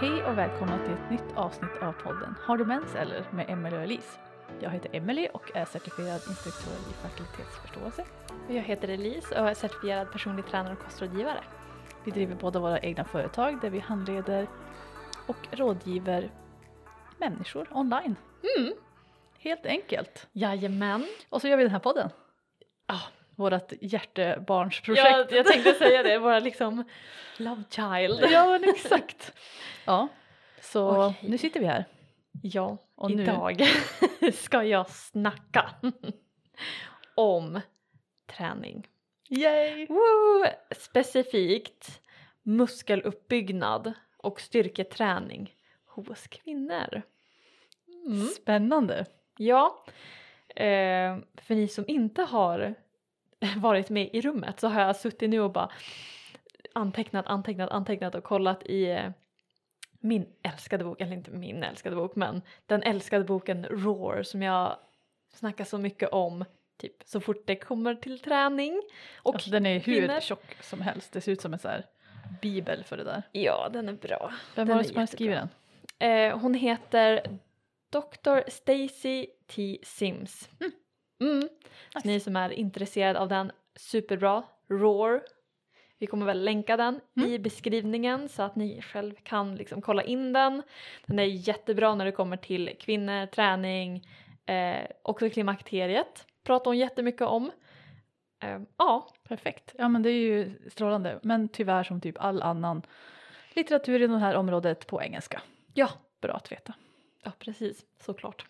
Hej och välkomna till ett nytt avsnitt av podden Har du mens eller? med Emelie och Elise. Jag heter Emelie och är certifierad instruktör i fertilitetsförståelse. Jag heter Elise och är certifierad personlig tränare och kostrådgivare. Vi driver båda våra egna företag där vi handleder och rådgiver människor online. Mm. Helt enkelt. Jajamän. Och så gör vi den här podden. Ah. Vårt hjärtebarnsprojekt. Jag, jag tänkte säga det, våra liksom love child. ja men exakt. Ja, så Okej. nu sitter vi här. Ja, Och nu- idag ska jag snacka om träning. Yay! Woo! Specifikt muskeluppbyggnad och styrketräning hos kvinnor. Mm. Spännande. Ja, eh, för ni som inte har varit med i rummet så har jag suttit nu och bara antecknat, antecknat, antecknat och kollat i eh, min älskade bok, eller inte min älskade bok men den älskade boken Roar som jag snackar så mycket om typ så fort det kommer till träning. Och alltså, den är hur kvinnor. tjock som helst. Det ser ut som en så här bibel för det där. Ja, den är bra. Vem var det som har skrivit jättebra. den? Eh, hon heter Dr. Stacy T. Sims. Mm. Nice. Ni som är intresserade av den, superbra. Roar. Vi kommer väl länka den i beskrivningen så att ni själv kan liksom kolla in den. Den är jättebra när det kommer till kvinnor, träning, eh, också klimakteriet. Pratar hon jättemycket om. Eh, ja, Perfekt. Ja men det är ju strålande. Men tyvärr som typ all annan litteratur i det här området på engelska. ja, Bra att veta. Ja, precis. Såklart.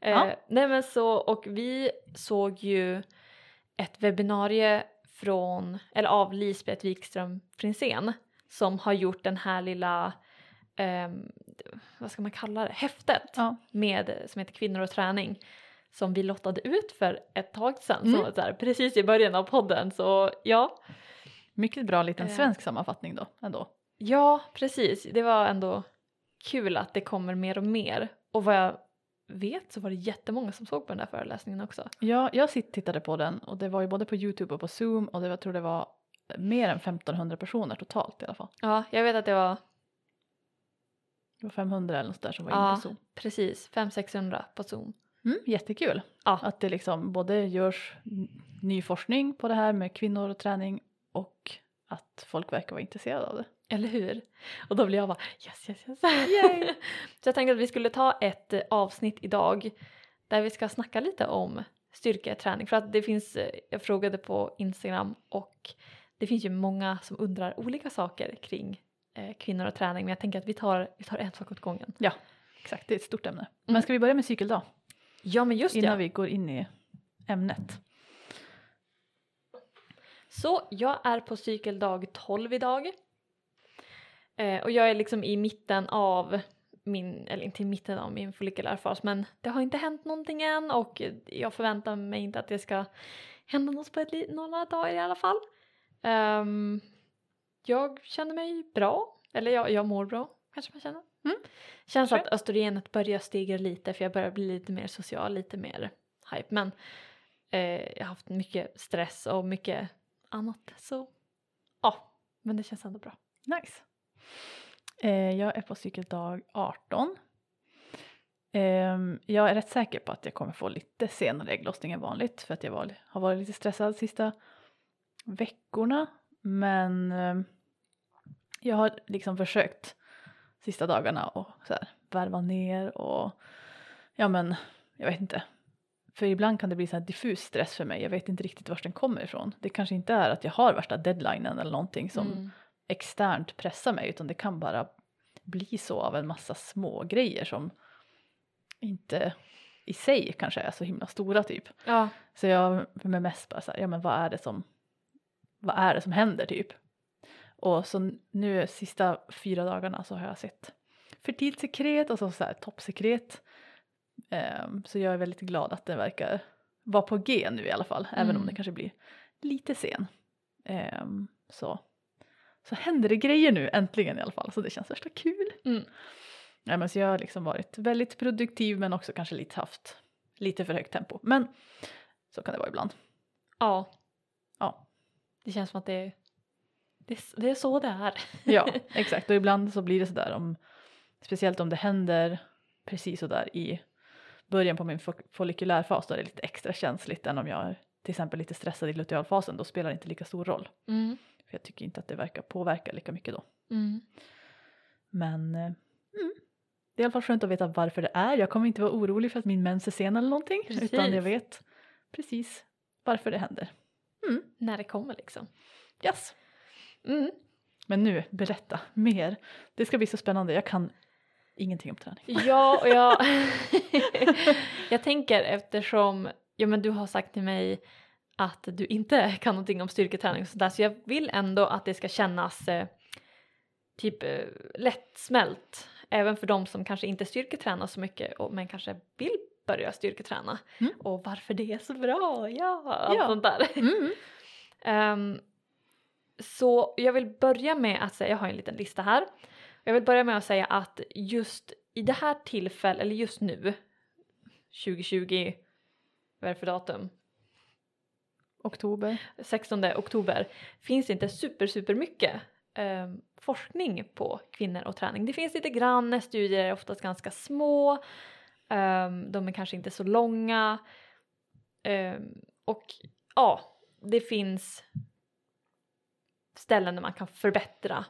Ja. Eh, nej men så, och vi såg ju ett webbinarie från, eller av Lisbeth Wikström Prinsén som har gjort den här lilla, ehm, vad ska man kalla det, häftet Ja. med, som heter Kvinnor och träning som vi lottade ut för ett tag sedan, Mm. så här, precis i början av podden. Så ja, Mycket bra liten Eh. svensk sammanfattning då ändå. Ja, precis. Det var ändå kul att det kommer mer och mer. Och vad jag vet så var det jättemånga som såg på den där föreläsningen också. Ja, jag tittade på den och det var ju både på Youtube och på Zoom och det var, jag tror det var mer än 1500 personer totalt i alla fall. Ja, jag vet att det var Det var 500 eller något där som var inne ja, på Zoom. precis 500-600 på Zoom. Mm, jättekul Ja. att det liksom både görs ny forskning på det här med kvinnor och träning och att folk verkar vara intresserade av det. Eller hur? Och då blev jag bara yes, yes, yes. Yay! så jag tänkte att vi skulle ta ett eh, avsnitt idag där vi ska snacka lite om styrketräning. För att det finns, eh, jag frågade på Instagram och det finns ju många som undrar olika saker kring eh, kvinnor och träning. Men jag tänker att vi tar, vi tar en sak åt gången. Exakt, det är ett stort ämne. Mm. Men ska vi börja med cykeldag Ja men just innan ja. vi går in i ämnet? Så jag är på cykeldag 12 idag. Eh, och jag är liksom i mitten av min, eller inte i mitten av min follikulärfas men det har inte hänt någonting än och jag förväntar mig inte att det ska hända något på ett, några dagar i alla fall. Ehm, jag känner mig bra, eller jag, jag mår bra kanske man känner. Mm. Känns att östrogenet börjar stiga lite för jag börjar bli lite mer social, lite mer hype men eh, jag har haft mycket stress och mycket annat så ja, men det känns ändå bra. Nice. Eh, jag är på cykeldag 18. Ehm, jag är rätt säker på att jag kommer få lite senare ägglossning än vanligt för att jag var, har varit lite stressad sista veckorna. Men ehm, jag har liksom försökt sista dagarna och så här, värva ner och ja men jag vet inte. För ibland kan det bli så här diffus stress för mig. Jag vet inte riktigt var den kommer ifrån. Det kanske inte är att jag har värsta deadlinen eller någonting som Mm externt pressa mig utan det kan bara bli så av en massa små grejer som inte i sig kanske är så himla stora typ. Ja, Så jag är mest bara så här, ja men vad är det som, vad är det som händer typ? Och så nu sista fyra dagarna så har jag sett fertilt sekret och så, så här toppsekret. Ehm, så jag är väldigt glad att den verkar vara på G nu i alla fall, även om Mm. det kanske blir lite sen. Ehm, så, så händer det grejer nu äntligen i alla fall, så det känns värsta kul. Mm. Ja, men så jag har liksom varit väldigt produktiv men också kanske lite haft lite för högt tempo. Men så kan det vara ibland. ja, Ja, det känns som att det, Det, är- det är så det är. Ja, exakt. Och ibland så blir det sådär om, speciellt om det händer precis sådär i början på min fo- follikulärfas då är det lite extra känsligt än om jag är till exempel lite stressad i lutealfasen, då spelar det inte lika stor roll. Mm. För jag tycker inte att det verkar påverka lika mycket då. Mm. Men eh, mm, det är i alla fall skönt att veta varför det är. Jag kommer inte vara orolig för att min mens är sen eller någonting, utan Precis. jag vet precis varför det händer. Mm, När det kommer liksom. yes. Mm. Men nu, berätta mer. Det ska bli så spännande. Jag kan ingenting om träning. Ja, och jag, jag tänker eftersom ja, men du har sagt till mig att du inte kan någonting om styrketräning och sådär så jag vill ändå att det ska kännas eh, typ eh, lättsmält även för de som kanske inte styrketränar så mycket och, men kanske vill börja styrketräna Mm. och varför det är så bra, ja, allt Ja. sånt där. Mm. Ehm, så jag vill börja med att säga, jag har en liten lista här. Jag vill börja med att säga att just i det här tillfället, eller just nu, 2020, vad är det för datum? Oktober. 16 oktober finns inte super, super mycket ehm, forskning på kvinnor och träning. Det finns lite grann, studier är oftast ganska små, ehm, de är kanske inte så långa ehm, och ja, det finns ställen där man kan förbättra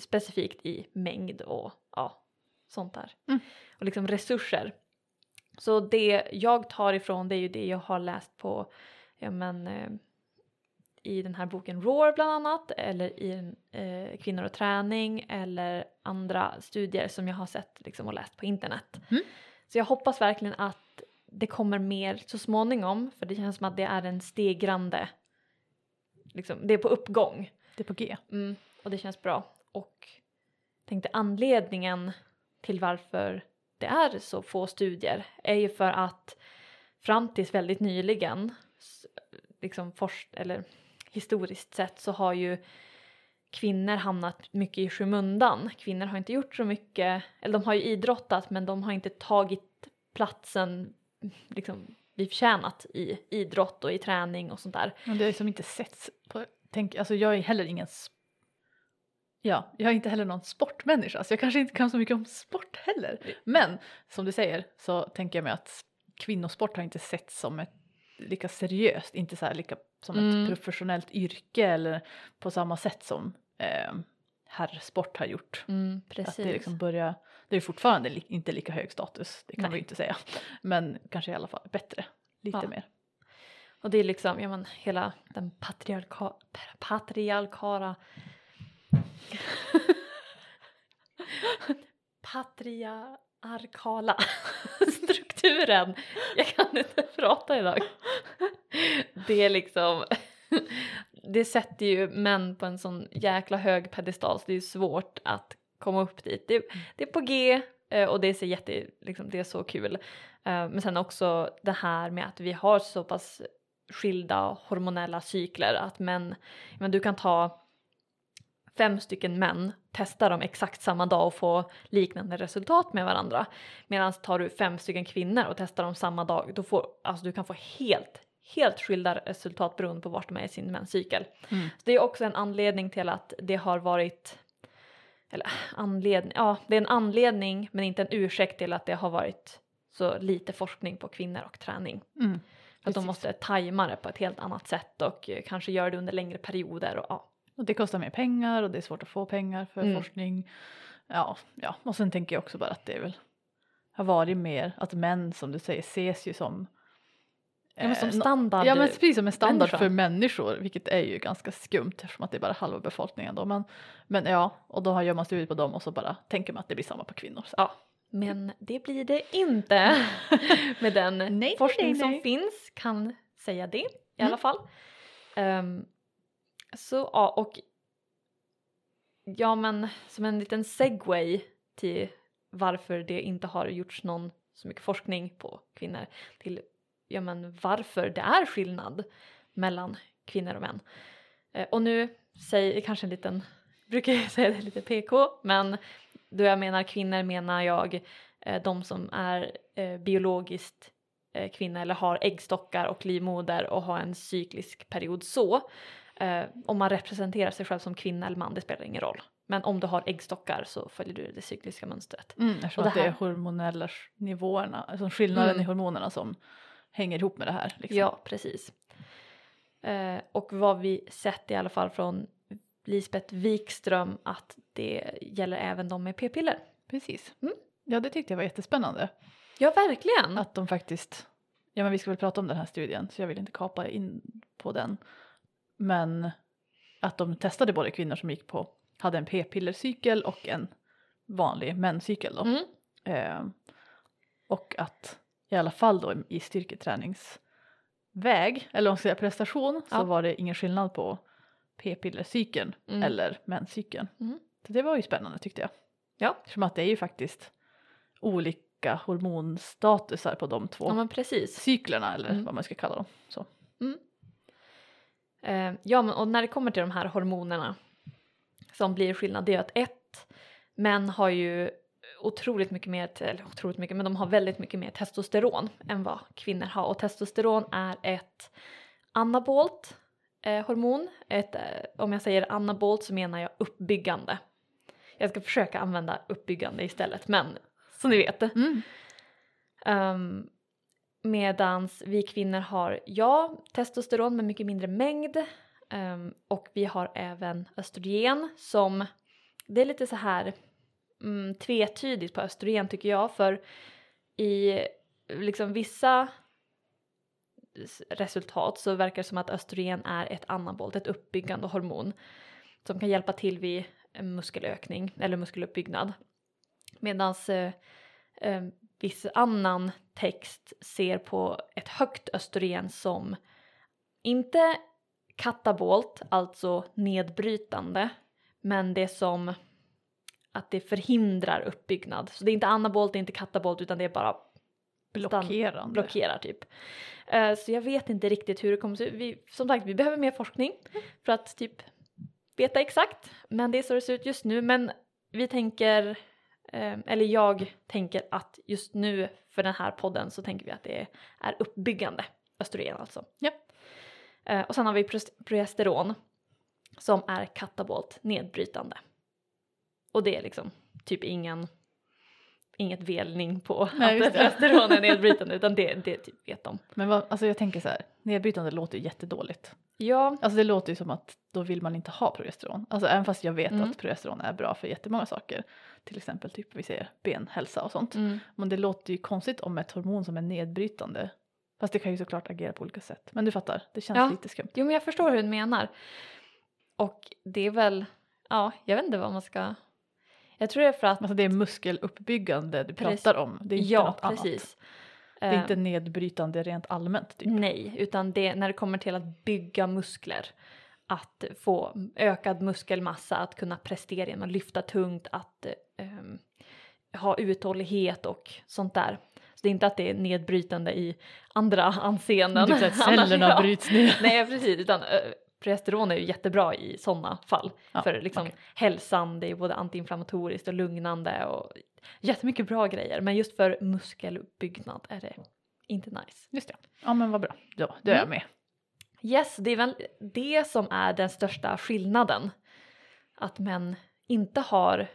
specifikt i mängd och ja, sånt där. Mm. Och liksom resurser. Så det jag tar ifrån det är ju det jag har läst på ja, men, eh, i den här boken Roar bland annat eller i eh, Kvinnor och träning eller andra studier som jag har sett liksom, och läst på internet. Mm. Så jag hoppas verkligen att det kommer mer så småningom för det känns som att det är en stegrande, liksom, det är på uppgång. Det är på G. Mm, och det känns bra. Och tänkte anledningen till varför det är så få studier är ju för att fram tills väldigt nyligen, liksom forsk- eller historiskt sett så har ju kvinnor hamnat mycket i skymundan. Kvinnor har inte gjort så mycket, eller de har ju idrottat men de har inte tagit platsen liksom vi förtjänat i idrott och i träning och sånt där. Men det har liksom inte setts på, tänk, alltså jag är heller ingen Ja, jag är inte heller någon sportmänniska så jag kanske inte kan så mycket om sport heller. Men som du säger så tänker jag mig att kvinnosport har inte setts som ett lika seriöst, inte så här lika som Mm. ett professionellt yrke eller på samma sätt som eh, herrsport har gjort. Mm, Att det liksom börjar, det är fortfarande li, inte lika hög status, det kan Nej. vi inte säga. Men kanske i alla fall bättre, lite Ja. mer. Och det är liksom, ja men hela den patriarka, patriarkala patriarkala strukturen. Jag kan inte prata idag. Det är liksom, det sätter ju män på en sån jäkla hög pedestal så det är svårt att komma upp dit. Det, det är på G eh, och det är, jätte, liksom, det är så kul. Eh, men sen också det här med att vi har så pass skilda hormonella cykler att män, men du kan ta fem stycken män, testa dem exakt samma dag och få liknande resultat med varandra. Medan tar du fem stycken kvinnor och testar dem samma dag, då får alltså du kan få helt helt skilda resultat beroende på vart de är i sin menscykel. Mm. Så det är också en anledning till att det har varit eller anledning, ja det är en anledning men inte en ursäkt till att det har varit så lite forskning på kvinnor och träning. Mm. Att de måste tajma det på ett helt annat sätt och eh, kanske göra det under längre perioder och ja. Och det kostar mer pengar och det är svårt att få pengar för Mm. forskning. Ja, ja, och sen tänker jag också bara att det är väl har varit mer att män som du säger ses ju som Ja men som eh, standard. Ja men precis som en standard människa. för människor vilket är ju ganska skumt eftersom att det är bara halva befolkningen då. Men, men ja, och då gör man studier på dem och så bara tänker man att det blir samma på kvinnor. Så. Ja, men det blir det inte med den nej, forskning nej, som nej. finns kan säga det i Mm. alla fall. Ehm, så ja, och ja men som en liten segway till varför det inte har gjorts någon så mycket forskning på kvinnor till ja men varför det är skillnad mellan kvinnor och män. Eh, och nu säger kanske en liten, brukar jag säga det lite PK, men då jag menar kvinnor menar jag eh, de som är eh, biologiskt kvinna eller har äggstockar och livmoder och har en cyklisk period så. Eh, om man representerar sig själv som kvinna eller man, det spelar ingen roll. Men om du har äggstockar så följer du det cykliska mönstret. Mm, eftersom Och det att det är här- hormonella nivåerna, alltså skillnaden Mm. i hormonerna som hänger ihop med det här. Liksom. Ja, precis. Eh, och vad vi sett i alla fall från Lisbeth Wikström att det gäller även de med p-piller. Precis. Mm. Ja, det tyckte jag var jättespännande. Ja, verkligen. Att de faktiskt, ja men vi ska väl prata om den här studien så jag vill inte kapa in på den. Men att de testade både kvinnor som gick på, hade en p-pillercykel och en vanlig menscykel då. Mm. Eh, och att i alla fall då i styrketräningsväg, eller om man ska säga prestation, Ja. så var det ingen skillnad på p-pillercykeln Mm. eller menscykeln. Mm. Så det var ju spännande tyckte jag. Ja. Eftersom att det är ju faktiskt olika hormonstatusar på de två Ja, cyklerna eller Mm. vad man ska kalla dem. Så. Eh, ja, men och när det kommer till de här hormonerna som blir skillnad, det är att ett, män har ju otroligt mycket mer, eller otroligt mycket, men de har väldigt mycket mer testosteron än vad kvinnor har. Och testosteron är ett anabolt eh, hormon. Ett, eh, om jag säger anabolt så menar jag uppbyggande. Jag ska försöka använda uppbyggande istället, men så ni vet. Mm. Um, medans vi kvinnor har, ja, testosteron med mycket mindre mängd. um, och vi har även östrogen som, det är lite så här mm, tvetydigt på östrogen tycker jag för i liksom vissa resultat så verkar det som att östrogen är ett anabolt, ett uppbyggande hormon som kan hjälpa till vid muskelökning eller muskeluppbyggnad. Medan eh, eh, viss annan text ser på ett högt östrogen som inte katabolt, alltså nedbrytande, men det som att det förhindrar uppbyggnad. Så det är inte anabolt, det är inte katabolt utan det är bara Blockerande. blockerar typ. Eh, så jag vet inte riktigt hur det kommer se ut. Vi, som sagt, vi behöver mer forskning för att typ veta exakt. Men det är så det ser ut just nu. Men vi tänker, eller jag tänker att just nu för den här podden så tänker vi att det är uppbyggande östrogen alltså. Ja. Eh, och sen har vi progesteron som är katabolt nedbrytande. Och det är liksom typ ingen inget velning på Nej, att progesteron är nedbrytande utan det, det typ vet de. Men vad, alltså jag tänker så här, nedbrytande låter ju jättedåligt. Ja, Alltså det låter ju som att då vill man inte ha progesteron. Alltså även fast jag vet Mm. att progesteron är bra för jättemånga saker. Till exempel typ vi säger benhälsa och sånt. mm. Men det låter ju konstigt om ett hormon som är nedbrytande. Fast det kan ju såklart agera på olika sätt. Men du fattar, det känns Ja. lite skumt. jo men jag förstår hur du menar. Och det är väl, ja, jag vet inte vad man ska... Jag tror det är för att, Alltså det är muskeluppbyggande du Precis. pratar om. Det är inte ja något annat. Det är Eh, inte nedbrytande rent allmänt typ. Nej, utan det när det kommer till att bygga muskler. Att få ökad muskelmassa, att kunna prestera genom att lyfta tungt, att eh, ehm, ha uthållighet och sånt där. Så det är inte att det är nedbrytande i andra anseenden. Typ att cellerna Ja. bryts ner. Nej precis, utan äh, progesteron är ju jättebra i sådana fall. Ja, för liksom okej. hälsan, det är både antiinflammatoriskt och lugnande och jättemycket bra grejer. Men just för muskeluppbyggnad är det inte nice. Just det. Ja men vad bra. Ja, då är jag Mm. med. Yes, det är väl det som är den största skillnaden. Att män inte har,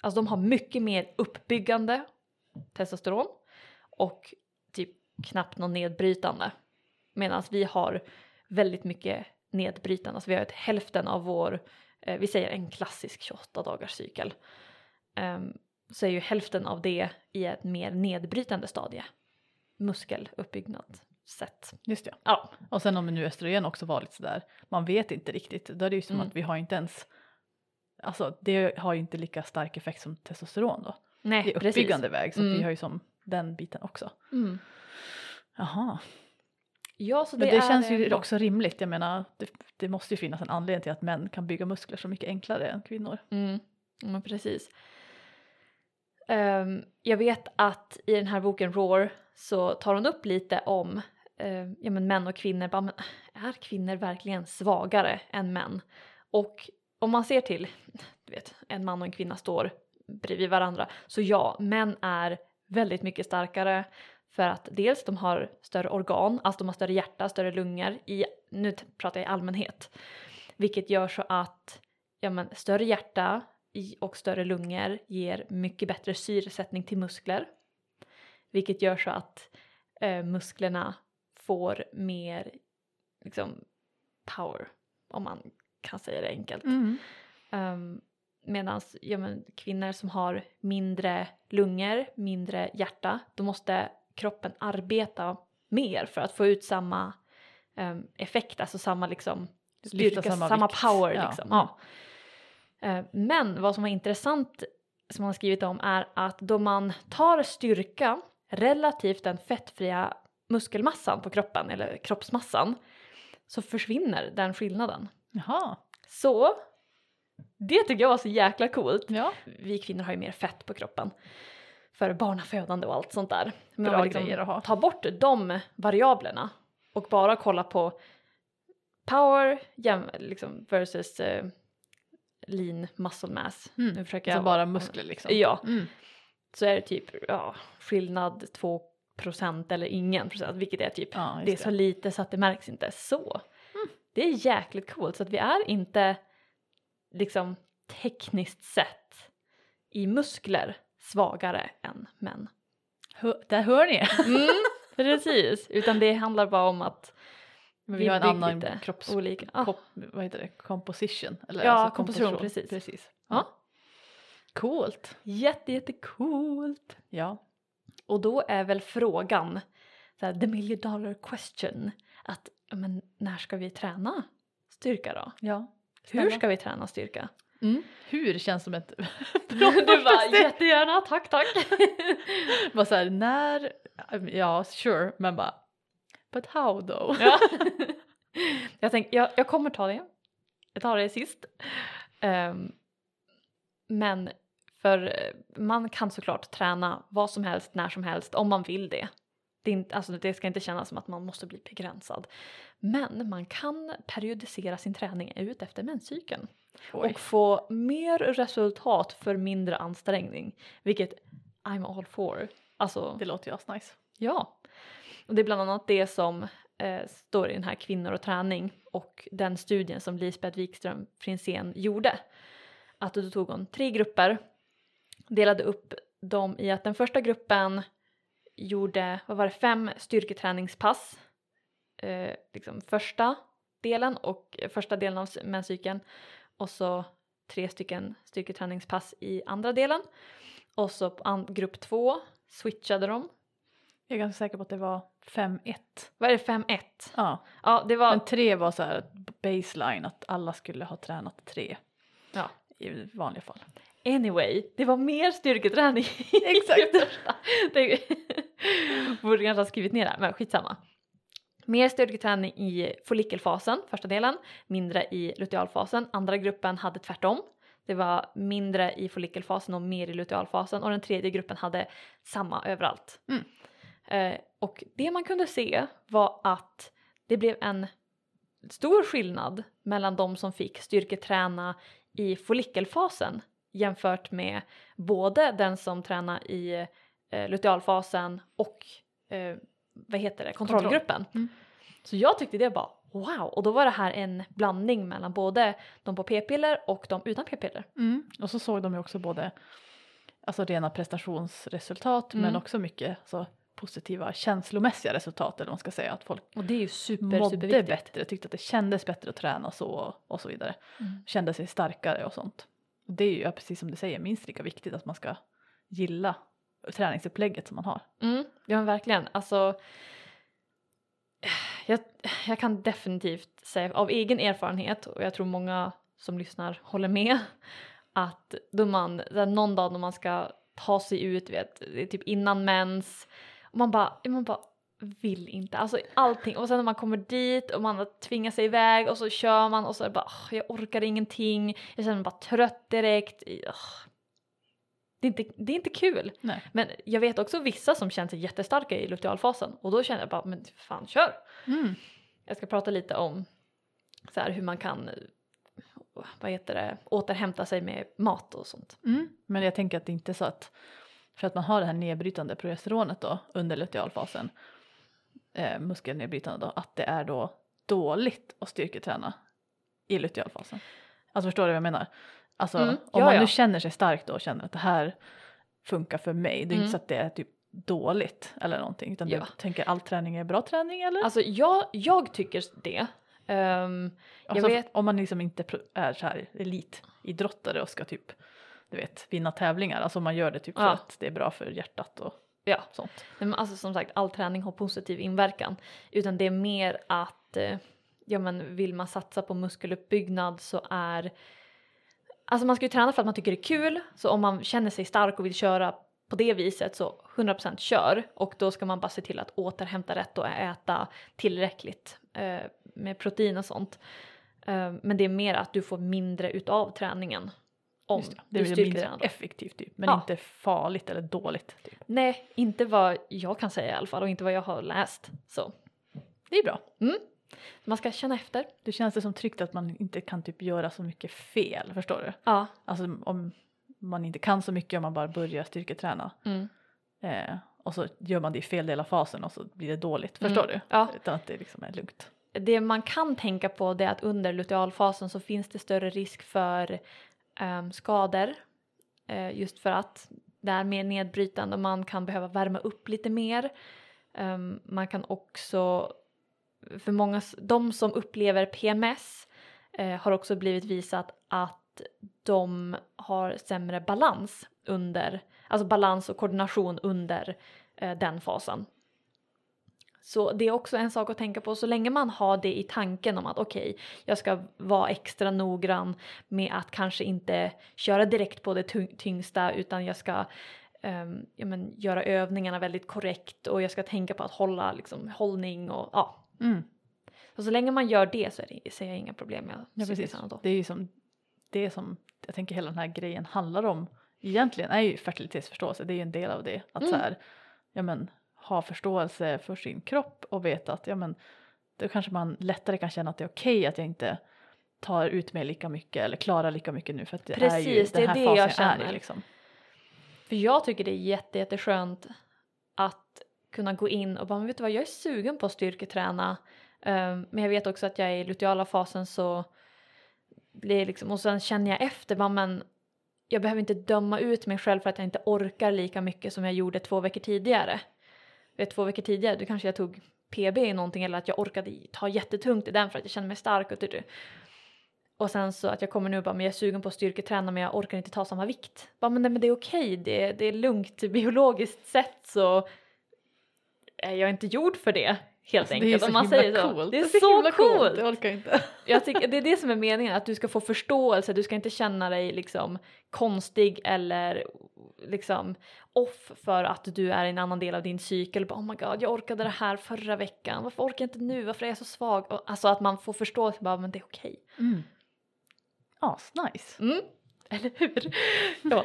alltså de har mycket mer uppbyggande testosteron och typ knappt någon nedbrytande. Medan vi har väldigt mycket nedbrytande, alltså vi har ett hälften av vår, eh, vi säger en klassisk 28 dagars cykel. Ehm, så är ju hälften av det i ett mer nedbrytande stadie. Muskeluppbyggnad sätt. Just det. Ja, Och sen om nu östrogen också var lite sådär, man vet inte riktigt. Då är det ju som Mm. att vi har inte ens, alltså det har ju inte lika stark effekt som testosteron då. nej I precis. uppbyggande väg så att vi Mm. har ju som den biten också. Mm. Jaha, Ja, så det, men det, är känns ju också rimligt. Jag menar, det, det måste ju finnas en anledning till att män kan bygga muskler så mycket enklare än kvinnor. Mm, men precis. Ehm, jag vet att i den här boken Roar så tar hon upp lite om eh, ja, men män och kvinnor. Bara, men är kvinnor verkligen svagare än män? Och om man ser till, du vet, en man och en kvinna står bredvid varandra. Så ja, män är väldigt mycket starkare för att dels de har större organ, alltså de har större hjärta, större lungor. I, nu pratar jag i allmänhet. vilket gör så att ja, men, större hjärta och större lungor ger mycket bättre syresättning till muskler. Vilket gör så att eh, musklerna får mer liksom, power, om man kan säga det enkelt. Mm. Um, Medan ja, men, kvinnor som har mindre lungor, mindre hjärta, då måste kroppen arbeta mer för att få ut samma um, effekt, alltså samma liksom styrka, samma samma, power Ja. liksom. Ja. Eh, Men vad som var intressant som man har skrivit om är att då man tar styrka relativt den fettfria muskelmassan på kroppen eller kroppsmassan så försvinner den skillnaden. Jaha. Så det tycker jag var så jäkla coolt. Ja. Vi kvinnor har ju mer fett på kroppen för barnafödande och allt sånt där. Men Bra liksom grejer att ha. tar bort de variablerna och bara kolla på power jäm, liksom, versus eh, lean muscle mass. Mm. Nu försöker Alltså jag bara muskler liksom. Ja, Mm. så är det typ ja, skillnad 2 procent eller ingen procent, vilket är typ Ja, det är så lite så att det märks inte. Så det är jäkligt coolt så att vi är inte liksom tekniskt sett i muskler svagare än män. Hör, där hör ni! Mm, precis, utan det handlar bara om att Men Vi vi har en annan kropps... olika. Ah. Kop, vad heter det? Composition? Eller Ja, alltså komposition, precis. precis. Ja. Coolt. jätte, jättecoolt. Ja. Och då är väl frågan, så här, the million dollar question, att men, när ska vi träna styrka då? ja. Hur ska vi träna styrka? Mm. Hur känns som ett du bra bara första steg. jättegärna, tack tack. Bara så här, när, ja sure, men bara but how though? ja. jag tänker, jag, jag kommer ta det. Jag tar det sist. Ehm, men för eh, man kan såklart träna vad som helst, när som helst, om man vill det. Det, inte, alltså det ska inte kännas som att man måste bli begränsad. Men man kan periodisera sin träning ut efter menscykeln Oj. och få mer resultat för mindre ansträngning. Vilket I'm all for. Alltså, Det låter ju asnice. Ja, och det är bland annat det som eh, står i den här Kvinnor och träning och den studien som Lisbeth Wikström Frinsén gjorde. Att då tog hon tre grupper, delade upp dem i att den första gruppen gjorde, vad var det, fem styrketräningspass, eh, liksom första delen och första delen av menscykeln och så tre stycken styrketräningspass i andra delen och så på grupp två switchade de Jag är ganska säker på att det var 5-1. Vad är det 5-1? Ja, Ja, det var... men tre var så här baseline att alla skulle ha tränat tre Ja. i vanliga fall. Anyway, det var mer styrketräning. Exakt. det borde kanske ha skrivit ner det, här, men skitsamma. Mer styrketräning i follikelfasen, första delen, mindre i lutealfasen. Andra gruppen hade tvärtom. Det var mindre i follikelfasen och mer i lutealfasen och den tredje gruppen hade samma överallt. Mm. Eh, och det man kunde se var att det blev en stor skillnad mellan de som fick styrketräna i follikelfasen jämfört med både den som tränar i eh, lutealfasen och eh, vad heter det, kontrollgruppen. Mm. Så jag tyckte det var wow och då var det här en blandning mellan både de på p-piller och de utan p-piller. Mm. Och så såg de ju också både alltså rena prestationsresultat men Mm. också mycket alltså, positiva känslomässiga resultat eller vad man ska säga. Att folk Och det är ju super, mådde bättre, tyckte att det kändes bättre att träna så och så vidare. Mm. Kände sig starkare och sånt. Det är ju precis som du säger minst lika viktigt att man ska gilla träningsupplägget som man har. Mm, ja men verkligen. Alltså, jag, jag kan definitivt säga av egen erfarenhet och jag tror många som lyssnar håller med att då man, någon dag när man ska ta sig ut, vet, det är typ innan mens och man bara, man bara vill inte, alltså allting och sen när man kommer dit och man tvingar sig iväg och så kör man och så är det bara oh, jag orkar ingenting, jag känner mig bara trött direkt. Oh, det är, inte, det är inte kul. Nej. Men jag vet också vissa som känner sig jättestarka i lutealfasen och då känner jag bara men fan kör. Mm. Jag ska prata lite om så här, hur man kan vad heter det, återhämta sig med mat och sånt. Mm. Men jag tänker att det inte är så att för att man har det här nedbrytande progesteronet då under lutealfasen, eh, muskelnedbrytande då, att det är då dåligt att styrketräna i lutealfasen. Alltså förstår du vad jag menar? Alltså Mm, om man nu känner sig stark då och känner att det här funkar för mig. Det är Mm. inte så att det är typ dåligt eller någonting utan Ja. du tänker all träning är bra träning eller? Alltså jag, jag tycker det. Jag Alltså, vet- Om man liksom inte är så här elitidrottare och ska typ du vet vinna tävlingar. Alltså man gör det typ för Ja. att det är bra för hjärtat och ja, sånt. Men alltså som sagt all träning har positiv inverkan. Utan det är mer att eh, ja, men vill man satsa på muskeluppbyggnad så är Alltså man ska ju träna för att man tycker det är kul. Så om man känner sig stark och vill köra på det viset så 100% kör. Och då ska man bara se till att återhämta rätt och äta tillräckligt eh, med protein och sånt. Eh, men det är mer att du får mindre utav träningen. Om Just det. du det är mindre styrketränar. effektivt typ men Ja. inte farligt eller dåligt. Typ. Nej, inte vad jag kan säga i alla fall och inte vad jag har läst. Så Det är bra. Man ska känna efter. Det känns det som tryggt att man inte kan typ göra så mycket fel, förstår du? Ja. Alltså om man inte kan så mycket om man bara börjar styrketräna Mm. eh, och så gör man det i fel del av fasen och så blir det dåligt, förstår Mm. du? Ja. Utan att det liksom är lugnt. Det man kan tänka på det är att under lutealfasen så finns det större risk för ehm, skador. Eh, just för att det är mer nedbrytande och man kan behöva värma upp lite mer. Ehm, man kan också, för många, de som upplever PMS eh, har också blivit visat att de har sämre balans under, alltså balans och koordination under eh, den fasen. Så det är också en sak att tänka på så länge man har det i tanken om att okej, jag ska vara extra noggrann med att kanske inte köra direkt på det tyngsta utan jag ska um, ja, men, göra övningarna väldigt korrekt och jag ska tänka på att hålla liksom, hållning och ja. Mm. Så, så länge man gör det så är det, ser jag inga problem med Ja, precis. Det är ju som det som jag tänker hela den här grejen handlar om egentligen är ju fertilitetsförståelse. Det är ju en del av det. Att Mm. så här, ja men ha förståelse för sin kropp och veta att ja men då kanske man lättare kan känna att det är okej att jag inte tar ut mig lika mycket eller klarar lika mycket nu för att det är ju Precis, det är den här det fasen jag är känner. i liksom. För jag tycker det är jätte, jätteskönt att kunna gå in och bara, men vet du vad, jag är sugen på att styrketräna. Um, men jag vet också att jag är i luteala fasen så blir liksom, och sen känner jag efter, bara, men jag behöver inte döma ut mig själv för att jag inte orkar lika mycket som jag gjorde två veckor tidigare. Vet, två veckor tidigare, då kanske jag tog PB i någonting eller att jag orkade ta jättetungt i den för att jag kände mig stark och typ, typ. och sen så att jag kommer nu och bara, men jag är sugen på att styrketräna men jag orkar inte ta samma vikt. Bara, men, nej, men det är okej, det, det är lugnt biologiskt sett så är jag inte gjord för det helt Alltså, det är enkelt. så om man himla säger så. coolt. Det är, så, himla coolt. Jag orkar inte. Jag tycker, det är det som är meningen, att du ska få förståelse, du ska inte känna dig liksom konstig eller liksom off för att du är i en annan del av din cykel. Bara, oh my god, jag orkade det här förra veckan, varför orkar jag inte nu, varför är jag så svag? Och, alltså att man får förståelse, bara, men det är okej. Mm. As, nice. Mm. Eller hur? Ja.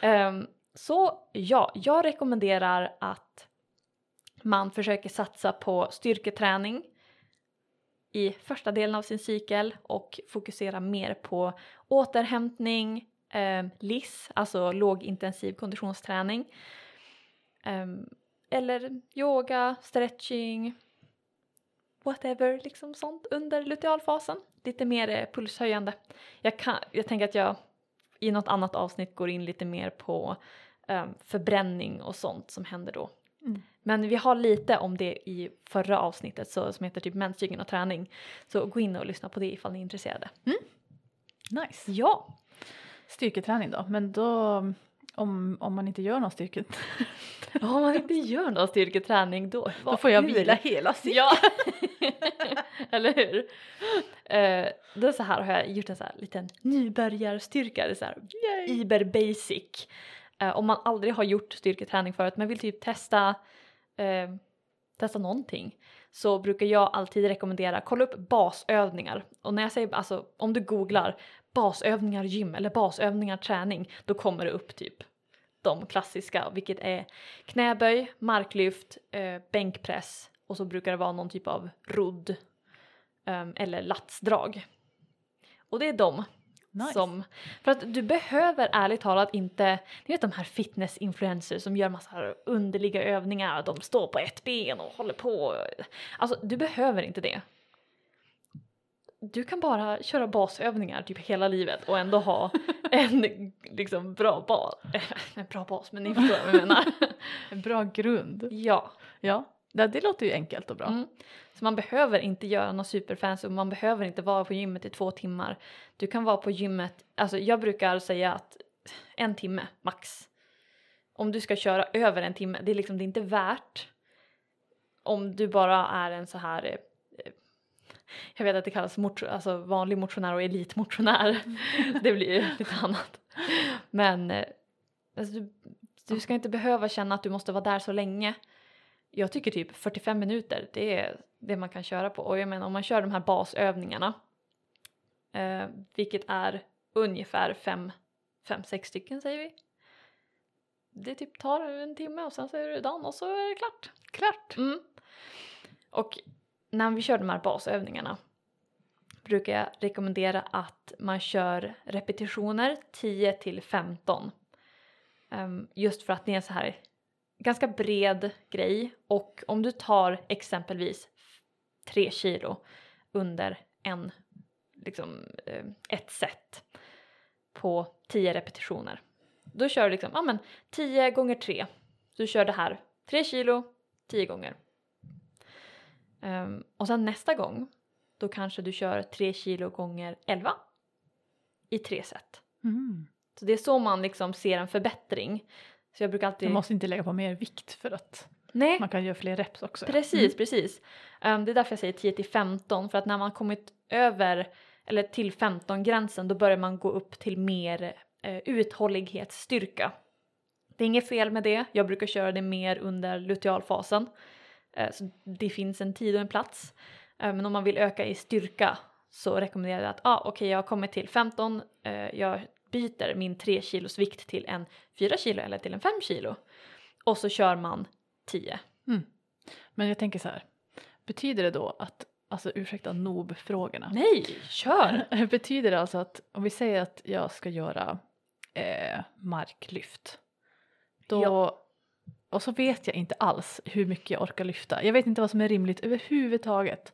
Så ja, jag rekommenderar att man försöker satsa på styrketräning i första delen av sin cykel och fokusera mer på återhämtning, eh, LIS, alltså lågintensiv konditionsträning. Eh, eller yoga, stretching, whatever, liksom sånt under lutealfasen. Lite mer eh, pulshöjande. Jag, kan, jag tänker att jag i något annat avsnitt går in lite mer på eh, förbränning och sånt som händer då. Mm. Men vi har lite om det i förra avsnittet så, som heter typ menscykeln och träning. Så gå in och lyssna på det ifall ni är intresserade. Nice. Ja, Styrketräning då, men då om, om man inte gör någon styrket om man inte gör någon styrketräning då, då får jag vila hela cykeln. Ja, eller hur? Eh, då så här har jag gjort en så här liten nybörjarstyrka, det är så här Yay. Iber basic. Eh, om man aldrig har gjort styrketräning förut men vill typ testa, eh, testa någonting så brukar jag alltid rekommendera kolla upp basövningar. Och när jag säger alltså om du googlar basövningar gym eller basövningar träning då kommer det upp typ de klassiska vilket är knäböj, marklyft, eh, bänkpress och så brukar det vara någon typ av rodd eh, eller latsdrag. Och det är de Nice. som, för att du behöver ärligt talat inte, ni vet de här fitness-influencers som gör massa underliga övningar, de står på ett ben och håller på. Alltså du behöver inte det. du kan bara köra basövningar typ hela livet och ändå ha en liksom bra bas. En bra bas, men ni förstår vad jag menar. En bra grund. Ja. Ja, det, det låter ju enkelt och bra. Mm. Så man behöver inte göra något superfancy och man behöver inte vara på gymmet i två timmar. Du kan vara på gymmet, alltså jag brukar säga att en timme max. Om du ska köra över en timme, det är liksom det är inte värt om du bara är en så här eh, jag vet att det kallas motion, alltså vanlig motionär och elitmotionär. det blir ju lite annat. Men eh, alltså, du, du ska inte behöva känna att du måste vara där så länge. Jag tycker typ 45 minuter, det är det man kan köra på. Och jag menar om man kör de här basövningarna, eh, vilket är ungefär 5-6 stycken säger vi. Det typ tar en timme och sen så är det dagen och så är det klart. Klart! Mm. Och när vi kör de här basövningarna brukar jag rekommendera att man kör repetitioner 10 till 15. Um, just för att det är så här ganska bred grej och om du tar exempelvis 3 kilo under en, liksom, eh, ett set på 10 repetitioner. Då kör du liksom, ja men 10 gånger 3. Du kör det här 3 kilo 10 gånger. Um, och sen nästa gång då kanske du kör 3 kilo gånger 11 i tre set. Mm. Så det är så man liksom ser en förbättring. Så jag brukar alltid... Man måste inte lägga på mer vikt för att Nej, man kan göra fler reps också. precis, Mm. precis. Um, det är därför jag säger 10 till 15 för att när man kommit över eller till 15 gränsen då börjar man gå upp till mer eh, uthållighetsstyrka. Det är inget fel med det, jag brukar köra det mer under lutealfasen. Eh, så det finns en tid och en plats. Eh, men om man vill öka i styrka så rekommenderar jag att ah, okej jag har kommit till 15, eh, jag byter min 3 kilos vikt till en 4 kilo eller till en 5 kilo. Och så kör man 10. Men jag tänker så här, betyder det då att, alltså ursäkta noob-frågorna. Nej, kör! Betyder det alltså att om vi säger att jag ska göra eh, marklyft. Då, Ja. Och så vet jag inte alls hur mycket jag orkar lyfta. Jag vet inte vad som är rimligt överhuvudtaget.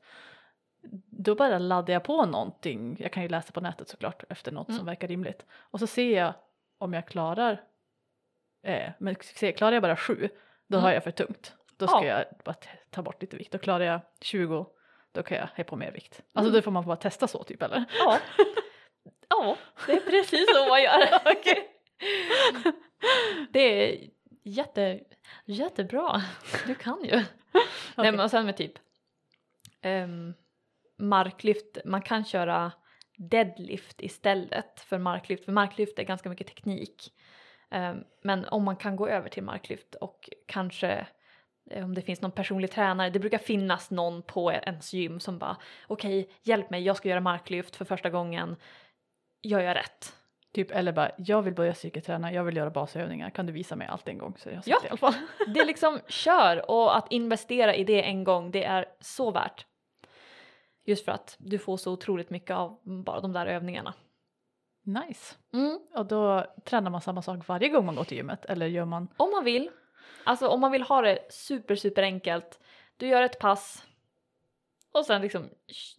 Då bara laddar jag på någonting. Jag kan ju läsa på nätet såklart efter något Mm. som verkar rimligt. Och så ser jag om jag klarar, eh, men se- klarar jag bara sju då Mm. har jag för tungt. Då ska Ja. jag bara ta bort lite vikt. Då klarar jag 20 då kan jag ha på mer vikt. Alltså Mm. då får man bara testa så typ eller? Ja. ja, det är precis så man gör. Okej. Det är jätte, jättebra. Du kan ju. Nej Okej. men och sen med typ ehm, marklyft, man kan köra deadlift istället för marklyft. För marklyft är ganska mycket teknik. Ehm, men om man kan gå över till marklyft och kanske eh, om det finns någon personlig tränare, det brukar finnas någon på ens gym som bara okej, hjälp mig, jag ska göra marklyft för första gången. Jag gör rätt. Typ eller bara jag vill börja styrketräna, jag vill göra basövningar. Kan du visa mig allt en gång så jag Ja. det i alla fall. Det är liksom kör och att investera i det en gång, det är så värt. Just för att du får så otroligt mycket av bara de där övningarna. Nice. Mm. Och då tränar man samma sak varje gång man går till gymmet eller gör man? Om man vill, alltså om man vill ha det super super enkelt, du gör ett pass och sen liksom,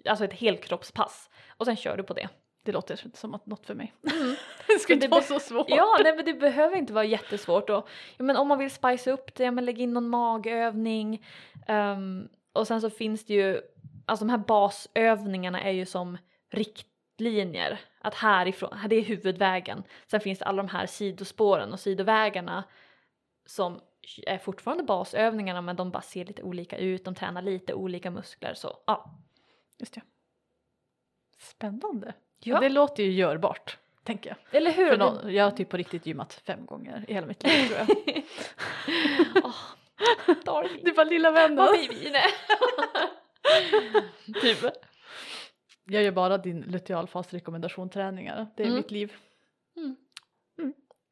alltså ett helkroppspass och sen kör du på det. Det låter som att något för mig. Mm. det Men inte vara så svårt. Ja, nej, men det behöver inte vara jättesvårt. Och, ja, men om man vill spice upp det, ja, men lägg in någon magövning. ehm, och sen så finns det ju, alltså de här basövningarna är ju som riktlinjer. Att härifrån, det är huvudvägen. Sen finns det alla de här sidospåren och sidovägarna som är fortfarande basövningarna men de bara ser lite olika ut, de tränar lite olika muskler så ja. Just det. Spännande. Ja, Det låter ju görbart, tänker jag. eller hur? För någon, jag har typ på riktigt gymmat fem gånger i hela mitt liv tror jag. Darling. Du bara lilla vännen. Vad vi? Nej. typ. Jag gör bara din lutealfas rekommendationsträningar. Det är Mm. mitt liv.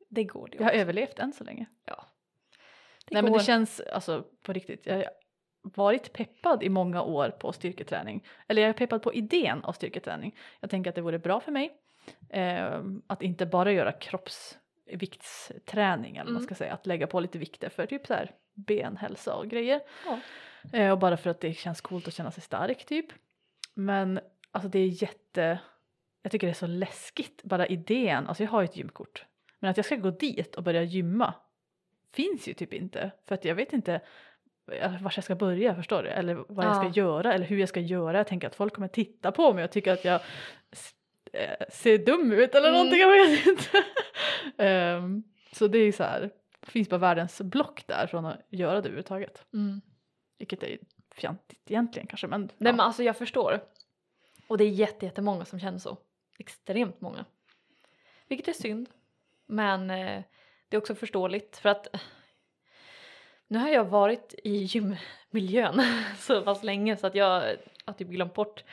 Det går det Jag har överlevt än så länge. Ja. Det Nej men går. det känns alltså på riktigt. Jag har varit peppad i många år på styrketräning. Eller jag är peppad på idén av styrketräning. Jag tänker att det vore bra för mig. Eh, att inte bara göra kroppsviktsträning eller vad man Mm. ska säga. Att lägga på lite vikter för typ så här benhälsa och grejer. Ja. Eh, och bara för att det känns coolt att känna sig stark typ. Men alltså det är jätte, jag tycker det är så läskigt bara idén, alltså jag har ju ett gymkort. Men att jag ska gå dit och börja gymma finns ju typ inte. För att jag vet inte eh, var jag ska börja, förstår du? Eller vad jag ska Ja. göra eller hur jag ska göra. Jag tänker att folk kommer titta på mig och tycka att jag eh, ser dum ut eller Mm. någonting, jag vet inte. Ehm, så det är så här, det finns bara världens block där från att göra det överhuvudtaget. Mm. Vilket är fjantigt egentligen kanske men, Nej ja. men alltså jag förstår. Och det är jätte, jättemånga som känner så. Extremt många. Vilket är synd. Men eh, det är också förståeligt för att nu har jag varit i gymmiljön så pass länge så att jag har typ glömt bort.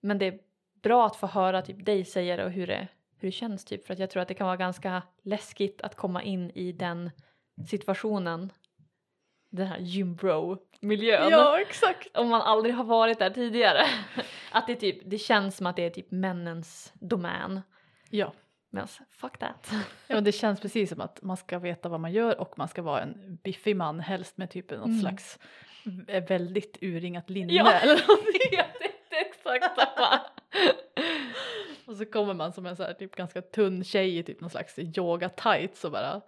Men det är bra att få höra typ dig säga det och hur det, hur det känns typ för att jag tror att det kan vara ganska läskigt att komma in i den situationen. Den här gymbro-miljön ja exakt. om man aldrig har varit där tidigare. Att det, typ, det känns som att det är typ männens domän. Ja. Men fuck that. ja det känns precis som att man ska veta vad man gör och man ska vara en biffig man helst med typ något Mm. slags v- väldigt urringat linne Ja. eller någonting. Jag tänkte exakt samma. Och så kommer man som en så här, typ ganska tunn tjej i typ någon slags yoga tights och bara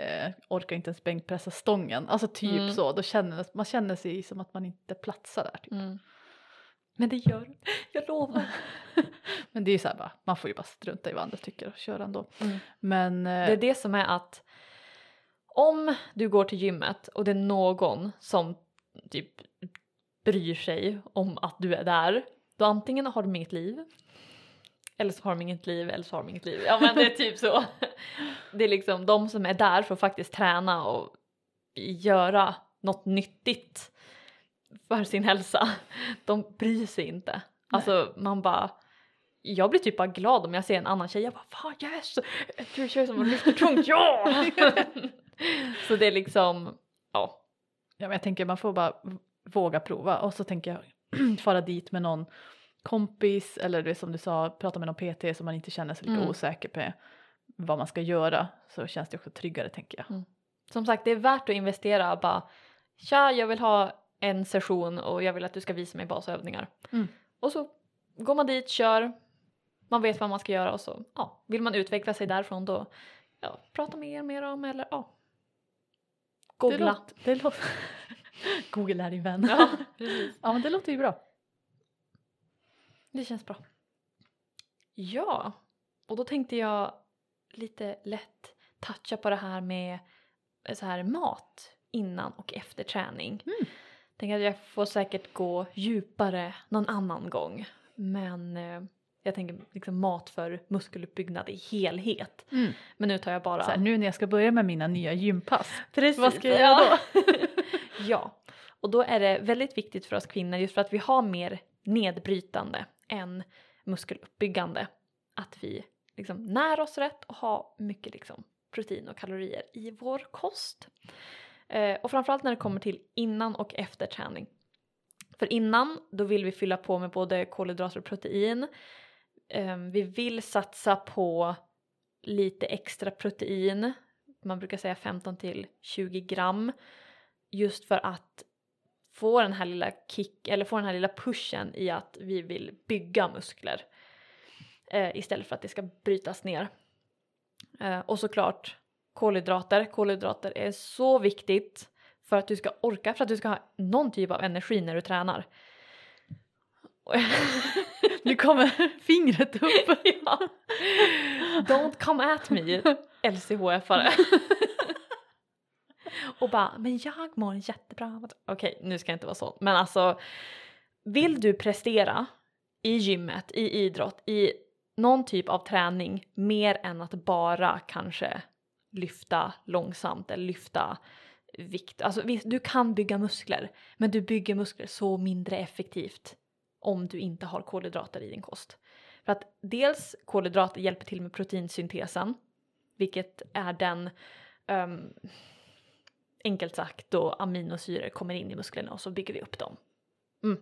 eh, orkar inte ens bänkpressa stången. Alltså typ Mm. så, då känner man känner sig som att man inte platsar där. Typ. Mm. Men det gör. Jag lovar. Men det är ju så här bara, man får ju bara strunta i vad andra tycker och köra ändå. Mm. Men eh, Det är det som är att om du går till gymmet och det är någon som typ bryr sig om att du är där, då antingen har de inget liv eller så har de inget liv eller så har de inget liv. Ja men det är typ så. Det är liksom de som är där för att faktiskt träna och göra något nyttigt för sin hälsa. De bryr sig inte. Alltså man bara jag blir typ bara glad om jag ser en annan tjej. Jag bara fan yes! Du är tjej som lyfter tungt, ja! så det är liksom, ja. Ja, men jag tänker man får bara våga prova och så tänker jag fara dit med någon kompis eller det som du sa, prata med någon PT som man inte känner sig lika Mm. osäker med vad man ska göra så känns det också tryggare tänker jag. Som sagt, det är värt att investera bara tja, jag vill ha en session och jag vill att du ska visa mig basövningar. Mm. Och så går man dit, kör, man vet vad man ska göra och så ja, vill man utveckla sig därifrån då ja, prata med er mer om eller ja. Det Googla. låter, det låter Google är din vän. Ja, ja men det låter ju bra. Det känns bra. Ja, och då tänkte jag lite lätt toucha på det här med eh, så här mat innan och efter träning. Mm. Tänker att jag får säkert gå djupare någon annan gång. Men eh, jag tänker liksom mat för muskeluppbyggnad i helhet. Men nu tar jag bara... Så här, nu när jag ska börja med mina nya gympass. Precis. Vad ska jag göra då? ja, och då är det väldigt viktigt för oss kvinnor just för att vi har mer nedbrytande än muskeluppbyggande. Att vi liksom när oss rätt och har mycket liksom protein och kalorier i vår kost. Eh, och framförallt när det kommer till innan och efter träning. För innan då vill vi fylla på med både kolhydrater och protein. Eh, vi vill satsa på lite extra protein. Man brukar säga 15 till 20 gram. Just för att få den här lilla kick eller få den här lilla pushen i att vi vill bygga muskler. Eh, istället för att det ska brytas ner. Eh, och såklart kolhydrater. Kolhydrater är så viktigt för att du ska orka, för att du ska ha någon typ av energi när du tränar. Nu kommer fingret upp. ja. Don't come at me, LCHF-are och bara, men jag mår jättebra. Okej, nu ska jag inte vara så. Men alltså, vill du prestera i gymmet, i idrott, i någon typ av träning mer än att bara kanske lyfta långsamt eller lyfta vikt. Alltså visst, du kan bygga muskler, men du bygger muskler så mindre effektivt om du inte har kolhydrater i din kost. För att dels kolhydrater hjälper till med proteinsyntesen, vilket är den um, enkelt sagt då aminosyror kommer in i musklerna och så bygger vi upp dem. Mm.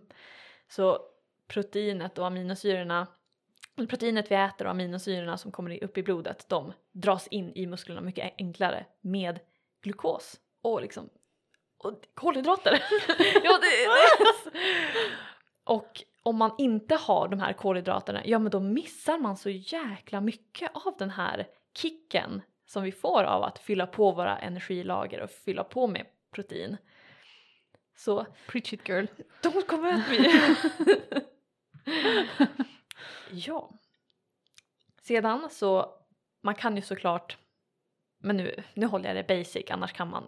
Så proteinet och aminosyrorna, eller proteinet vi äter och aminosyrorna som kommer upp i blodet, de dras in i musklerna mycket enklare med glukos och liksom och kolhydrater. ja, det, det. Och om man inte har de här kolhydraterna, ja men då missar man så jäkla mycket av den här kicken som vi får av att fylla på våra energilager och fylla på med protein. Så Preach it girl. don't come at me! ja. Sedan så, man kan ju såklart, men nu, nu håller jag det basic annars kan man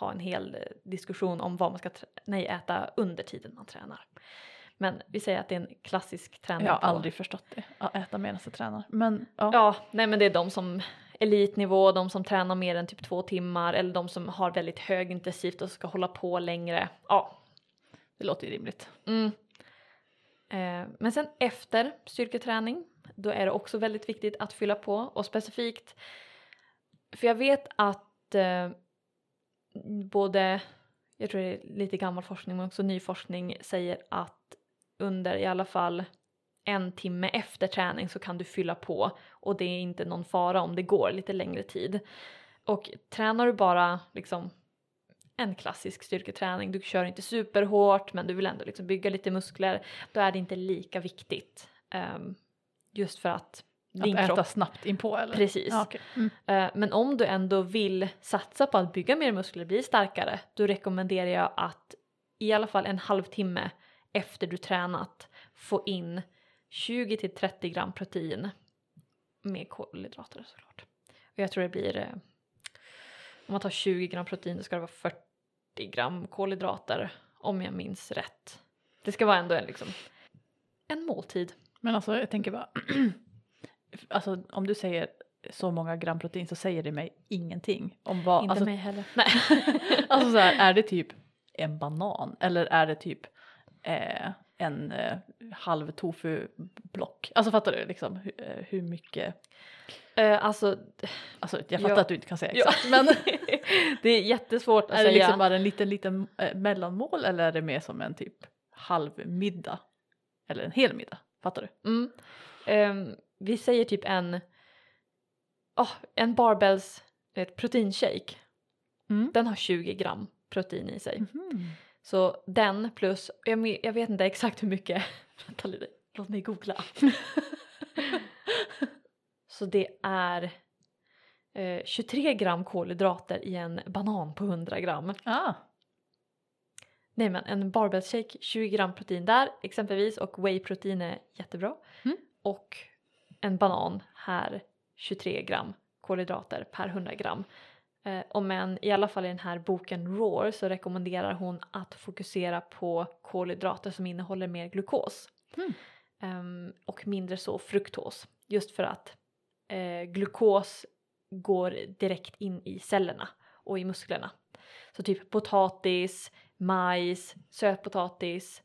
ha en hel diskussion om vad man ska nej, äta under tiden man tränar. Men vi säger att det är en klassisk träning Jag har på- aldrig förstått det, att äta medan jag tränar. Men ja, Ja, nej men det är de som elitnivå, de som tränar mer än typ två timmar eller de som har väldigt högintensivt och ska hålla på längre. Ja. det låter ju rimligt. Mm. Eh, men sen efter styrketräning, då är det också väldigt viktigt att fylla på och specifikt, för jag vet att eh, både, jag tror det är lite gammal forskning men också ny forskning säger att under i alla fall en timme efter träning så kan du fylla på och det är inte någon fara om det går lite längre tid. Och tränar du bara liksom en klassisk styrketräning, du kör inte superhårt men du vill ändå liksom bygga lite muskler, då är det inte lika viktigt. ehm, just för att din att äta kropp snabbt inpå eller? Precis. Ja, okej. mm. Eh, Men om du ändå vill satsa på att bygga mer muskler, bli starkare, då rekommenderar jag att i alla fall en halvtimme efter du tränat få in 20 till 30 gram protein med kolhydrater såklart. Och jag tror det blir, eh, om man tar 20 gram protein då ska det vara 40 gram kolhydrater om jag minns rätt. Det ska vara ändå en, liksom, en måltid. Men alltså jag tänker bara, alltså om du säger så många gram protein så säger det mig ingenting om vad, Inte alltså, mig heller. Nej. alltså så här, är det typ en banan eller är det typ eh, en eh, halv tofu block? Alltså fattar du liksom hur, eh, hur mycket, Eh, alltså, alltså jag fattar Ja. att du inte kan säga Ja. exakt men det är jättesvårt att är det säga. liksom bara en liten liten eh, mellanmål eller är det mer som en typ halv middag? Eller en hel middag, fattar du? Mm. Ehm, vi säger typ en, oh, en barbells ett proteinshake. Mm. Den har 20 gram protein i sig. Mhm. Så den plus, jag, jag vet inte exakt hur mycket, vänta lite, låt mig googla. Så det är eh, 23 gram kolhydrater i en banan på 100 gram. Ah, Nej men en barbell shake, 20 gram protein där exempelvis och whey-protein är jättebra. Mm. Och en banan här 23 gram kolhydrater per 100 gram. Eh, och men i alla fall i den här boken Roar så rekommenderar hon att fokusera på kolhydrater som innehåller mer glukos. Mm. Ehm, och mindre så fruktos. Just för att eh, glukos går direkt in i cellerna och i musklerna. Så typ potatis, majs, sötpotatis.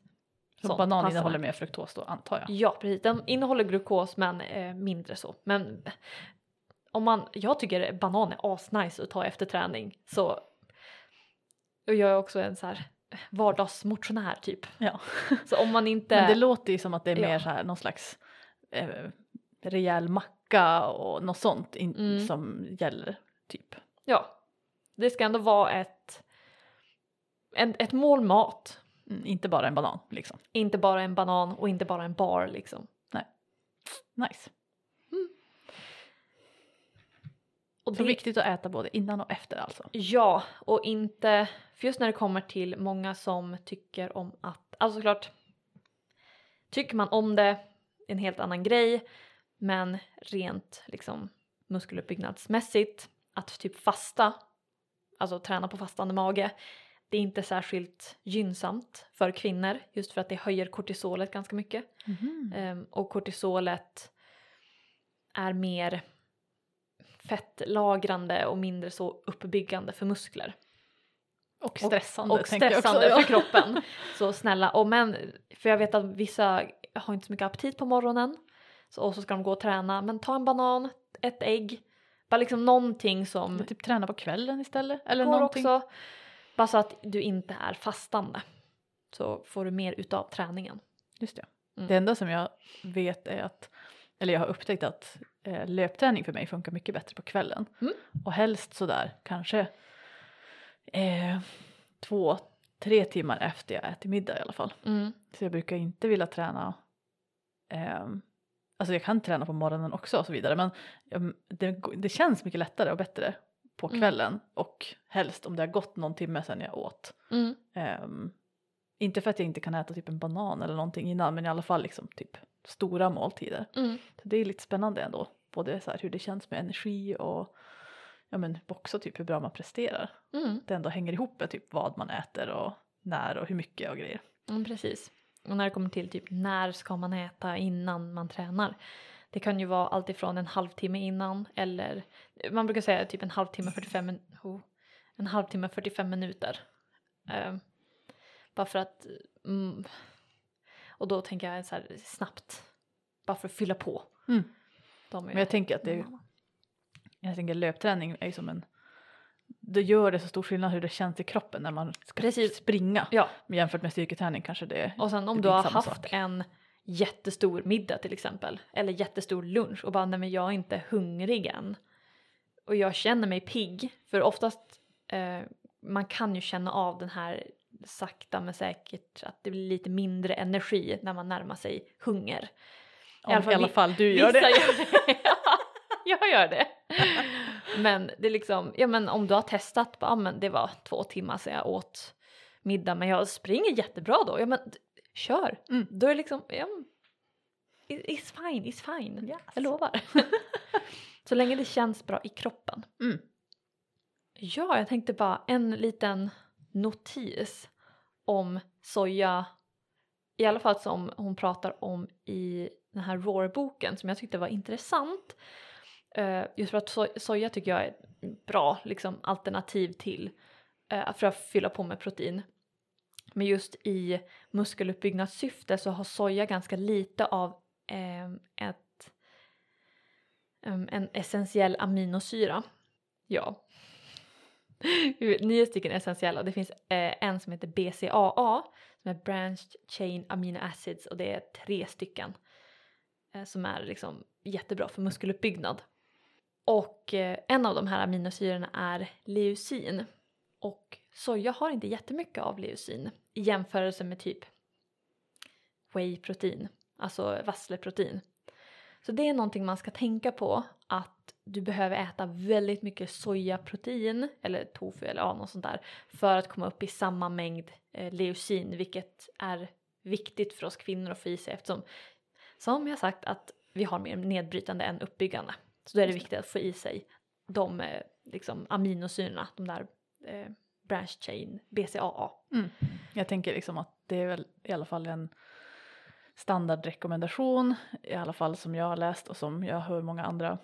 så sånt banan passar. innehåller mer fruktos då antar jag? Ja precis, den innehåller glukos men eh, mindre så. Men om man, jag tycker banan är asnice att ta efter träning så och jag är också en så här vardagsmotionär typ. Ja. Så om man inte... Men det låter ju som att det är Ja. mer så här någon slags eh, rejäl macka och något sånt in, Mm. som gäller typ. Ja, det ska ändå vara ett, en, ett mål mat. Mm, inte bara en banan liksom. Inte bara en banan och inte bara en bar liksom. Nice. Och Så det, viktigt att äta både innan och efter alltså. Ja, och inte, för just när det kommer till många som tycker om att, alltså såklart, tycker man om det, en helt annan grej, men rent liksom muskeluppbyggnadsmässigt, att typ fasta, alltså träna på fastande mage, det är inte särskilt gynnsamt för kvinnor just för att det höjer kortisolet ganska mycket. Ehm, och kortisolet är mer fettlagrande och mindre så uppbyggande för muskler. Och stressande Och jag stressande också. för kroppen. Så snälla, och men, för jag vet att vissa har inte så mycket aptit på morgonen så, och så ska de gå och träna. Men ta en banan, ett ägg, bara liksom någonting som Eller typ träna på kvällen istället. Eller går någonting. också. Bara så att du inte är fastande. Så får du mer utav träningen. Just det. Mm. Det enda som jag vet är att, eller jag har upptäckt att eh, löpträning för mig funkar mycket bättre på kvällen. Mm. Och helst sådär kanske eh, två tre timmar efter jag ätit middag i alla fall. Mm. Så jag brukar inte vilja träna ehm, Alltså jag kan träna på morgonen också och så vidare men jag, det, det känns mycket lättare och bättre på Mm. kvällen och helst om det har gått någon timme sedan jag åt. Mm. Ehm, inte för att jag inte kan äta typ en banan eller någonting innan men i alla fall liksom typ stora måltider. Mm. Så det är lite spännande ändå. Både så här hur det känns med energi och ja men också typ hur bra man presterar. Mm. Det ändå hänger ihop med typ vad man äter och när och hur mycket och grejer. Mm, precis. Och när det kommer till typ när ska man äta innan man tränar. Det kan ju vara allt ifrån en halvtimme innan eller man brukar säga typ en halvtimme 45, min- oh, en halvtimme 45 minuter. Eh, bara för att mm, och då tänker jag så här snabbt bara för att fylla på. Mm. Men jag tänker att det är, jag tänker löpträning är ju som en det gör det så stor skillnad hur det känns i kroppen när man ska Precis. springa. Ja, jämfört med styrketräning kanske det är och sen om du har haft sak. en jättestor middag till exempel eller jättestor lunch och bara nej men jag är inte hungrig än och jag känner mig pigg för oftast eh, man kan ju känna av den här sakta men säkert att det blir lite mindre energi när man närmar sig hunger. om, i alla fall, du gör det. gör det. jag gör det. Men det är liksom, ja men om du har testat, ja men det var två timmar sedan jag åt middag men jag springer jättebra då, ja men kör. Mm. Då är det liksom, ja it's fine, it's fine. Yes. Jag lovar. Så länge det känns bra i kroppen. Mm. Ja, jag tänkte bara en liten notis om soja, i alla fall som hon pratar om i den här Roar-boken som jag tyckte var intressant. Eh, just för att so- soja tycker jag är ett bra liksom, alternativ till eh, för att fylla på med protein. Men just i muskeluppbyggnadssyfte så har soja ganska lite av ehm, ett, ehm, en essentiell aminosyra. Ja. Nio stycken essentiella. Det finns eh, en som heter BCAA som är Branched Chain Amino Acids och det är tre stycken eh, som är liksom jättebra för muskeluppbyggnad. Och eh, en av de här aminosyrorna är leucin och soja har inte jättemycket av leucin i jämförelse med typ whey-protein, alltså vassleprotein. Så det är någonting man ska tänka på att du behöver äta väldigt mycket sojaprotein eller tofu eller ja, något sånt där för att komma upp i samma mängd eh, leucin vilket är viktigt för oss kvinnor att få i sig eftersom som jag sagt att vi har mer nedbrytande än uppbyggande. Så då är det viktigt att få i sig de eh, liksom, aminosyrorna, de där eh, branch chain, BCAA. Mm. Jag tänker liksom att det är väl i alla fall en standardrekommendation i alla fall som jag har läst och som jag hör många andra,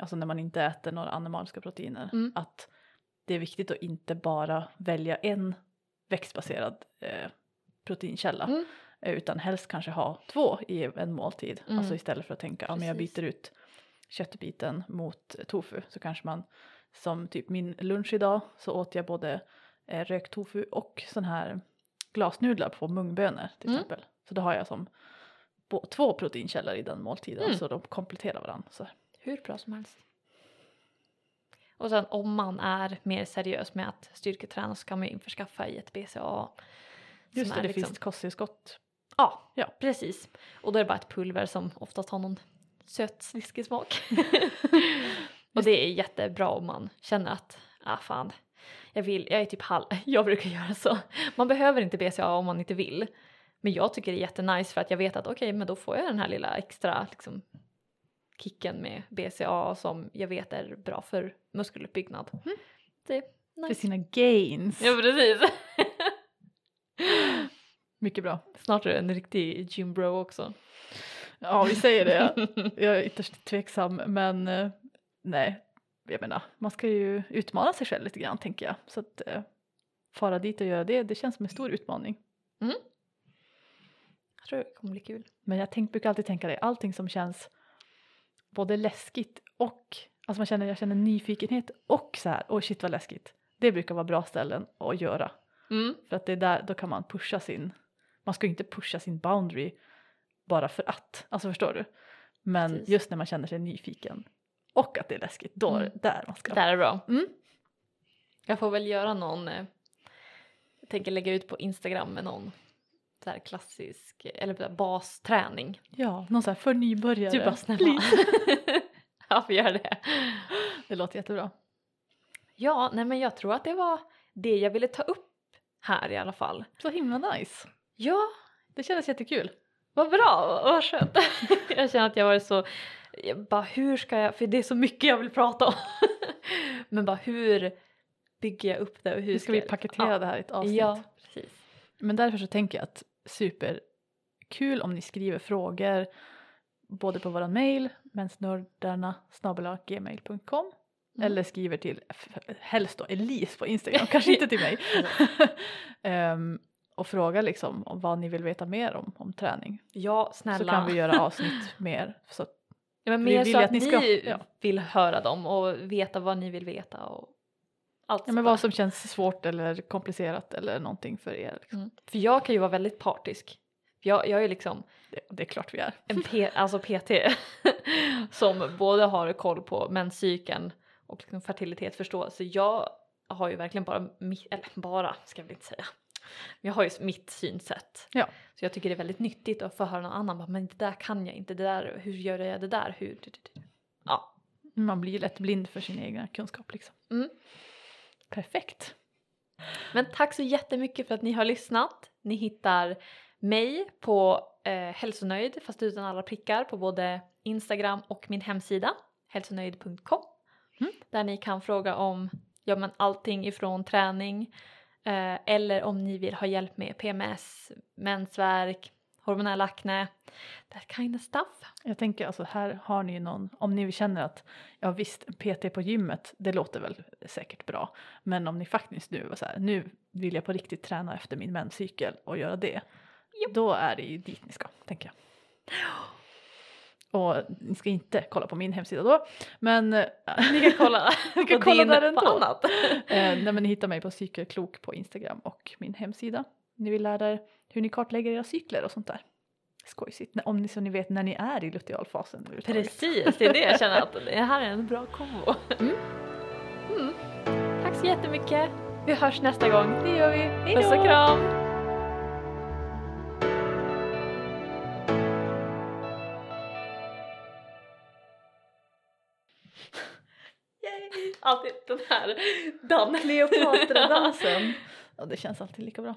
alltså när man inte äter några animaliska proteiner, Mm. att det är viktigt att inte bara välja en växtbaserad eh, proteinkälla Mm. eh, utan helst kanske ha två i en måltid. Mm. Alltså istället för att tänka, ja men jag byter ut köttbiten mot tofu så kanske man som typ min lunch idag så åt jag både eh, rökt tofu och sån här glasnudlar på mungbönor till Mm. exempel. Så då har jag som två proteinkällor i den måltiden Mm. så de kompletterar varandra. Så. Hur bra som helst. Och sen om man är mer seriös med att styrketräna så ska man ju införskaffa i ett BCAA. Just det, det liksom- finns kosttillskott. Ja, Ja. precis. Och då är det bara ett pulver som oftast har någon söt sliskig smak. och det är jättebra om man känner att, ah fan, jag vill, jag är typ halv, jag brukar göra så. Man behöver inte BCA om man inte vill. Men jag tycker det är jättenice för att jag vet att okej, men då får jag den här lilla extra liksom, kicken med BCA som jag vet är bra för muskeluppbyggnad. Mm. Det är För nice. sina gains. Ja precis. Mycket bra. Snart är det en riktig gymbro också. Ja, vi säger det. Jag är ytterst tveksam men eh, nej, jag menar man ska ju utmana sig själv lite grann tänker jag. Så att eh, fara dit och göra det, det känns som en stor utmaning. Jag tror det kommer bli kul. Men jag tänk, brukar alltid tänka det, allting som känns både läskigt och, alltså man känner, jag känner nyfikenhet och så här, oj shit vad läskigt. Det brukar vara bra ställen att göra. Mm. För att det är där, då kan man pusha sin, man ska ju inte pusha sin boundary bara för att, alltså förstår du? Men Precis. just när man känner sig nyfiken och att det är läskigt, då är Mm. det där man ska. Det här är bra. Mm. Jag får väl göra någon, eh, Jag tänker lägga ut på Instagram med någon så här klassisk eller så basträning. Ja, någon sån här för nybörjare. Du bara snälla. Ja, vi gör det. Det låter jättebra. Ja, nej men jag tror att det var det jag ville ta upp här i alla fall. Så himla nice. Ja, Det kändes jättekul. vad bra, vad skönt. jag känner att jag var så, jag bara hur ska jag, för det är så mycket jag vill prata om. men bara hur bygger jag upp det och hur Hur ska vi paketera ja. det här i ett avsnitt? Ja, precis. Men därför så tänker jag att superkul om ni skriver frågor både på våran mail mensnördarna gmail.com Mm. eller skriver till helst då Elise på Instagram, kanske inte till mig. Ehm, och fråga liksom om vad ni vill veta mer om, om träning. Ja, snälla. Så kan vi göra avsnitt mer. Så Ja, men Vi mer vill så att, att ni ska- ja. vill höra dem och veta vad ni vill veta och allt ja, men vad som känns svårt eller komplicerat eller någonting för er. Liksom. Mm. För jag kan ju vara väldigt partisk. Jag, jag är liksom Det, det är klart vi är. en P, alltså PT som både har koll på menscykeln och liksom fertilitetsförståelse. Jag har ju verkligen bara, mitt, eller bara ska jag väl inte säga. Men jag har ju mitt synsätt. Ja. Så jag tycker det är väldigt nyttigt att få höra någon annan bara, men det där kan jag inte, det där, hur gör jag det där, hur... Ja. Man blir lätt blind för sin egen kunskap liksom. Mm. Perfekt. Men tack så jättemycket för att ni har lyssnat. Ni hittar mig på eh, hälsonöjd fast utan alla prickar på både Instagram och min hemsida hälsonöjd.com Mm. där ni kan fråga om ja, men allting ifrån träning eh, eller om ni vill ha hjälp med PMS, mensvärk, hormonell akne, that kind of stuff. Jag tänker alltså här har ni någon, om ni känner att ja visst PT på gymmet, det låter väl säkert bra. Men om ni faktiskt nu var så här, nu vill jag på riktigt träna efter min menscykel och göra det. Då är det ju dit ni ska, tänker jag. Och ni ska inte kolla på min hemsida då. Men, eh, Ni kan kolla, Ni kan på kolla din, där på ändå. annat. eh, nej, men ni hittar mig på cykelklok på Instagram och min hemsida. Ni vill lära er hur ni kartlägger era cykler och sånt där. Skojsigt, om ni så ni vet när ni är i lutealfasen. Precis, det är det jag känner att det här är en bra kombo. Mm. Mm. Tack så jättemycket. Vi hörs nästa gång. Det gör vi. Hej Puss och kram! Alltid den här dansen. Kleopatra-dansen. Ja, det känns alltid lika bra.